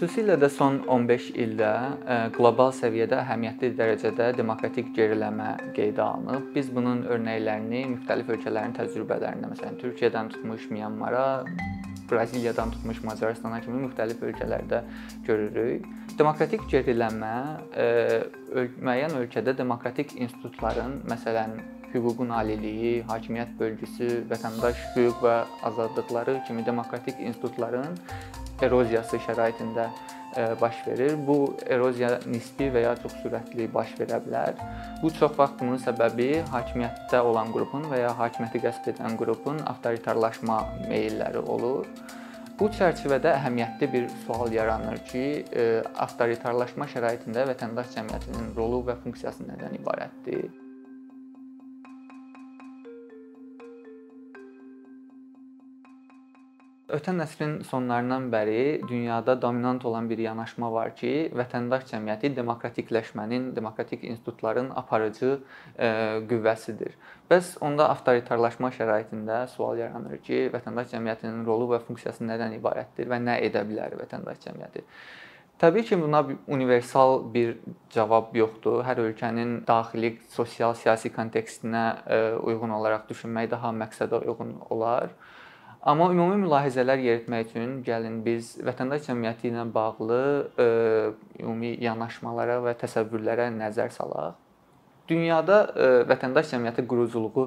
Xüsusilə də son 15 ildə qlobal səviyyədə əhəmiyyətli dərəcədə demokratik geriləmə qeydə alınıb. Biz bunun örnəklərini müxtəlif ölkələrin təcrübələrində, məsələn, Türkiyədən tutmuş Myanmara, Braziliyadan tutmuş Macaristana kimi müxtəlif ölkələrdə görürük. Demokratik geriləmə müəyyən ölkədə demokratik institutların, məsələn, hüququn aliliyi, hakimiyyət bölgüsü, vətəndaş hüquq və azadlıqları kimi demokratik institutların eroziyası şəraitində e, baş verir. Bu eroziya nisbi və ya çox sürətli baş verə bilər. Bu çox vaxt bunun səbəbi hakimiyyətdə olan qrupun və ya hakimiyyəti qəsb edən qrupun avtoritarlaşma meylləri olur. Bu çərçivədə əhəmiyyətli bir sual yaranır ki, e, avtoritarlaşma şəraitində vətəndaş cəmiyyətinin rolu və funksiyası nədən ibarətdir? Ötən əsrin sonlarından bəri dünyada dominant olan bir yanaşma var ki, vətəndaş cəmiyyəti demokratikləşmənin, demokratik institutların aparıcı e, qüvvəsidir. Bəs onda avtoritarlaşma şəraitində sual yaranır ki, vətəndaş cəmiyyətinin rolu və funksiyası nədən ibarətdir və nə edə bilər vətəndaş cəmiyyəti? Təbii ki, buna universal bir cavab yoxdur. Hər ölkənin daxili sosial siyasi kontekstinə e, uyğun olaraq düşünmək daha məqsədə uyğun olar. Amma ümumi mülahizələr yeritmək üçün gəlin biz vətəndaş cəmiyyəti ilə bağlı ə, e, ümumi yanaşmalara və təsəvvürlərə nəzər salaq. Dünyada ə, e, vətəndaş cəmiyyəti quruculuğu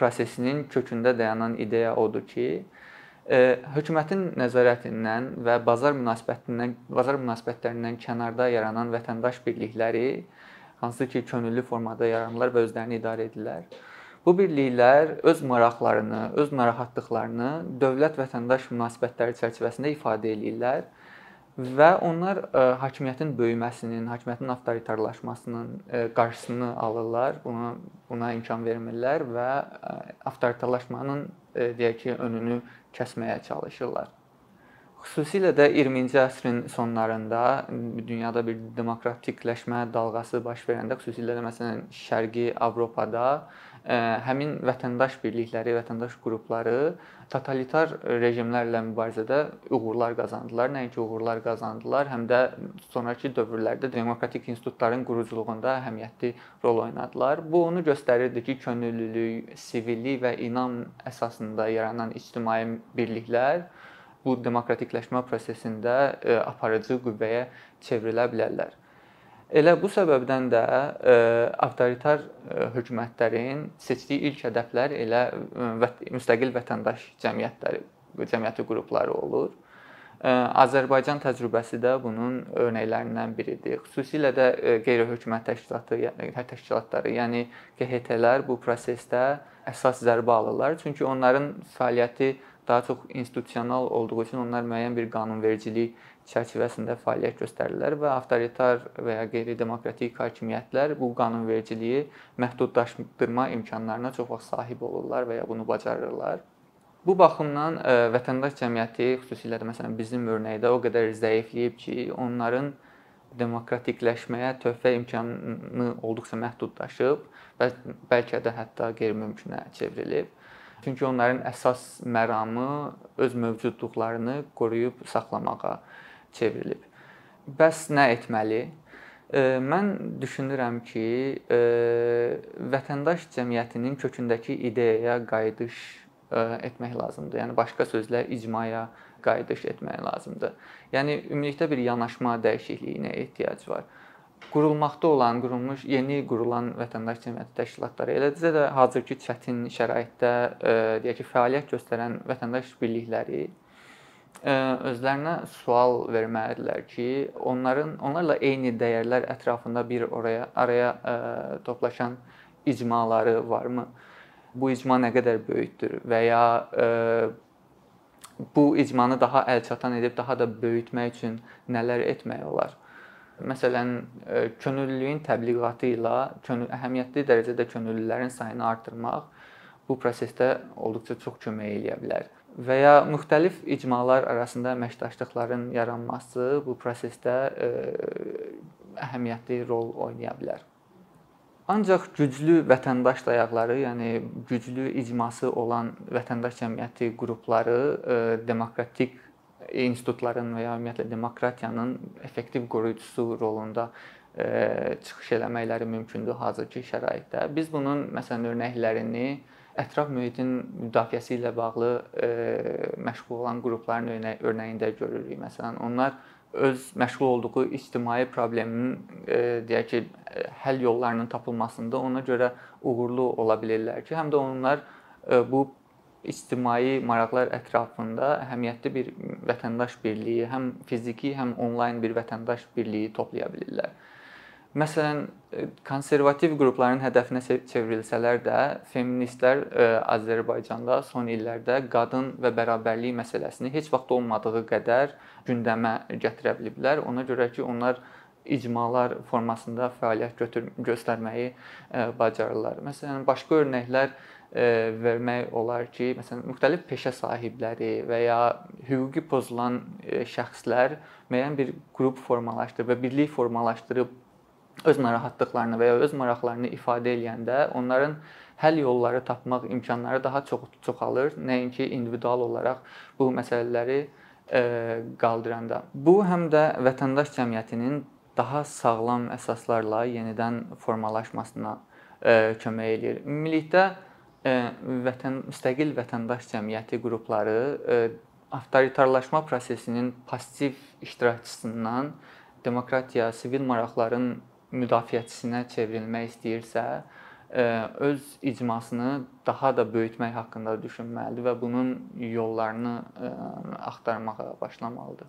prosesinin kökündə dayanan ideya odur ki, ə, e, hökumətin nəzarətindən və bazar münasibətindən, bazar münasibətlərindən kənarda yaranan vətəndaş birlikləri hansı ki, könüllü formada yaranırlar və özlərini idarə edirlər Bu birliklər öz maraqlarını, öz narahatlıqlarını dövlət-vətəndaş münasibətləri çərçivəsində ifadə eləyirlər və onlar ə, e, hakimiyyətin böyüməsinin, hakimiyyətin avtoritarlaşmasının ə, e, qarşısını alırlar. Buna buna imkan vermirlər və ə, e, avtoritarlaşmanın ə, deyək ki, önünü kəsməyə çalışırlar. Xüsusilə də 20-ci əsrin sonlarında dünyada bir demokratikləşmə dalğası baş verəndə, xüsusilə də məsələn Şərqi Avropada həmin vətəndaş birlikləri, vətəndaş qrupları totalitar rejimlərlə mübarizədə uğurlar qazandılar. Nəinki uğurlar qazandılar, həm də sonrakı dövrlərdə demokratik institutların quruculuğunda əhəmiyyətli rol oynadılar. Bu onu göstərirdi ki, könüllülük, sivillik və inam əsasında yaranan ictimai birliklər bu demokratikləşmə prosesində aparıcı qüvvəyə çevrilə bilərlər. Elə bu səbəbdən də ə, e, avtoritar ə, e, hökumətlərin seçdiyi ilk hədəflər elə ə, e, müstəqil vətəndaş cəmiyyətləri, cəmiyyəti qrupları olur. Ə, Azərbaycan təcrübəsi də bunun örnəklərindən biridir. Xüsusilə də qeyri-hökumət təşkilatı, yəni təşkilatları, yəni QHT-lər bu prosesdə əsas zərbə alırlar. Çünki onların fəaliyyəti daha çox institusional olduğu üçün onlar müəyyən bir qanunvericilik çərçivəsində fəaliyyət göstərirlər və avtoritar və ya qeyri-demokratik hakimiyyətlər bu qanunvericiliyi məhdudlaşdırma imkanlarına çox vaxt sahib olurlar və ya bunu bacarırlar. Bu baxımdan ə, vətəndaş cəmiyyəti, xüsusilə də məsələn bizim örnəkdə o qədər zəifləyib ki, onların demokratikləşməyə töhfə imkanı olduqca məhdudlaşıb və bəlkə də hətta qeyri-mümkünə çevrilib. Çünki onların əsas məramı öz mövcudluqlarını qoruyub saxlamağa çevrilib. Bəs nə etməli? Mən düşünürəm ki, vətəndaş cəmiyyətinin kökündəki ideyaya qayıdış etmək lazımdır. Yəni başqa sözlə icmaya qayıdış etmək lazımdır. Yəni ümumilikdə bir yanaşma dəyişikliyinə ehtiyac var. Qurulmaqda olan, qurulmuş, yeni qurulan vətəndaş cəmiyyəti təşkilatları, eləcə də hazırki çətin şəraitdə deyək ki, fəaliyyət göstərən vətəndaş birlikləri özlərinə sual verməlidirlər ki, onların onlarla eyni dəyərlər ətrafında bir oraya araya ə, toplaşan icmaları varmı? Bu icma nə qədər böyükdür və ya ə, bu icmanı daha əlçatan edib daha da böyütmək üçün nələr etmək olar? Məsələn, könüllülüyün təbliğatı ilə könül əhəmiyyətli dərəcədə könüllülərin sayını artırmaq bu prosesdə olduqca çox kömək eləyə bilər və ya müxtəlif icmalar arasında əməkdaşlıqların yaranması bu prosesdə e, əhəmiyyətli rol oynaya bilər. Ancaq güclü vətəndaş dayaqları, yəni güclü icması olan vətəndaş cəmiyyəti qrupları e, demokratik institutların və ya ümumiyyətlə demokratiyanın effektiv qoruyucusu rolunda e, çıxış eləməkləri mümkündür hazırki şəraitdə. Biz bunun məsələn örnəklərini ətraf mühitin müdafiəsi ilə bağlı e, məşğul olan qrupların örnəyində görürük. Məsələn, onlar öz məşğul olduğu ictimai problemin e, deyək ki, həll yollarının tapılmasında ona görə uğurlu ola bilirlər ki, həm də onlar e, bu ictimai maraqlar ətrafında əhəmiyyətli bir vətəndaş birliyi, həm fiziki, həm onlayn bir vətəndaş birliyi toplaya bilirlər. Məsələn, e, konservativ qrupların hədəfinə çevrilsələr də, feministlər e, Azərbaycanda son illərdə qadın və bərabərlik məsələsini heç vaxt olmadığı qədər gündəmə gətirə biliblər. Ona görə ki, onlar icmalar formasında fəaliyyət götür göstərməyi e, bacarırlar. Məsələn, başqa örnəklər vermək olar ki, məsələn, müxtəlif peşə sahibləri və ya hüquqi pozulan şəxslər müəyyən bir qrup formalaşdırıb və birlik formalaşdırıb öz narahatlıqlarını və ya öz maraqlarını ifadə eləyəndə onların həll yolları tapmaq imkanları daha çox çoxalır, nəinki individual olaraq bu məsələləri e, qaldıranda. Bu həm də vətəndaş cəmiyyətinin daha sağlam əsaslarla yenidən formalaşmasına e, kömək eləyir. Ümumilikdə e, vətən müstəqil vətəndaş cəmiyyəti qrupları avtoritarlaşma prosesinin pasiv iştirakçısından demokratiya, sivil maraqların müdafiəçisinə çevrilmək istəyirsə, öz icmasını daha da böyütmək haqqında düşünməlidir və bunun yollarını axtarmağa başlamalıdır.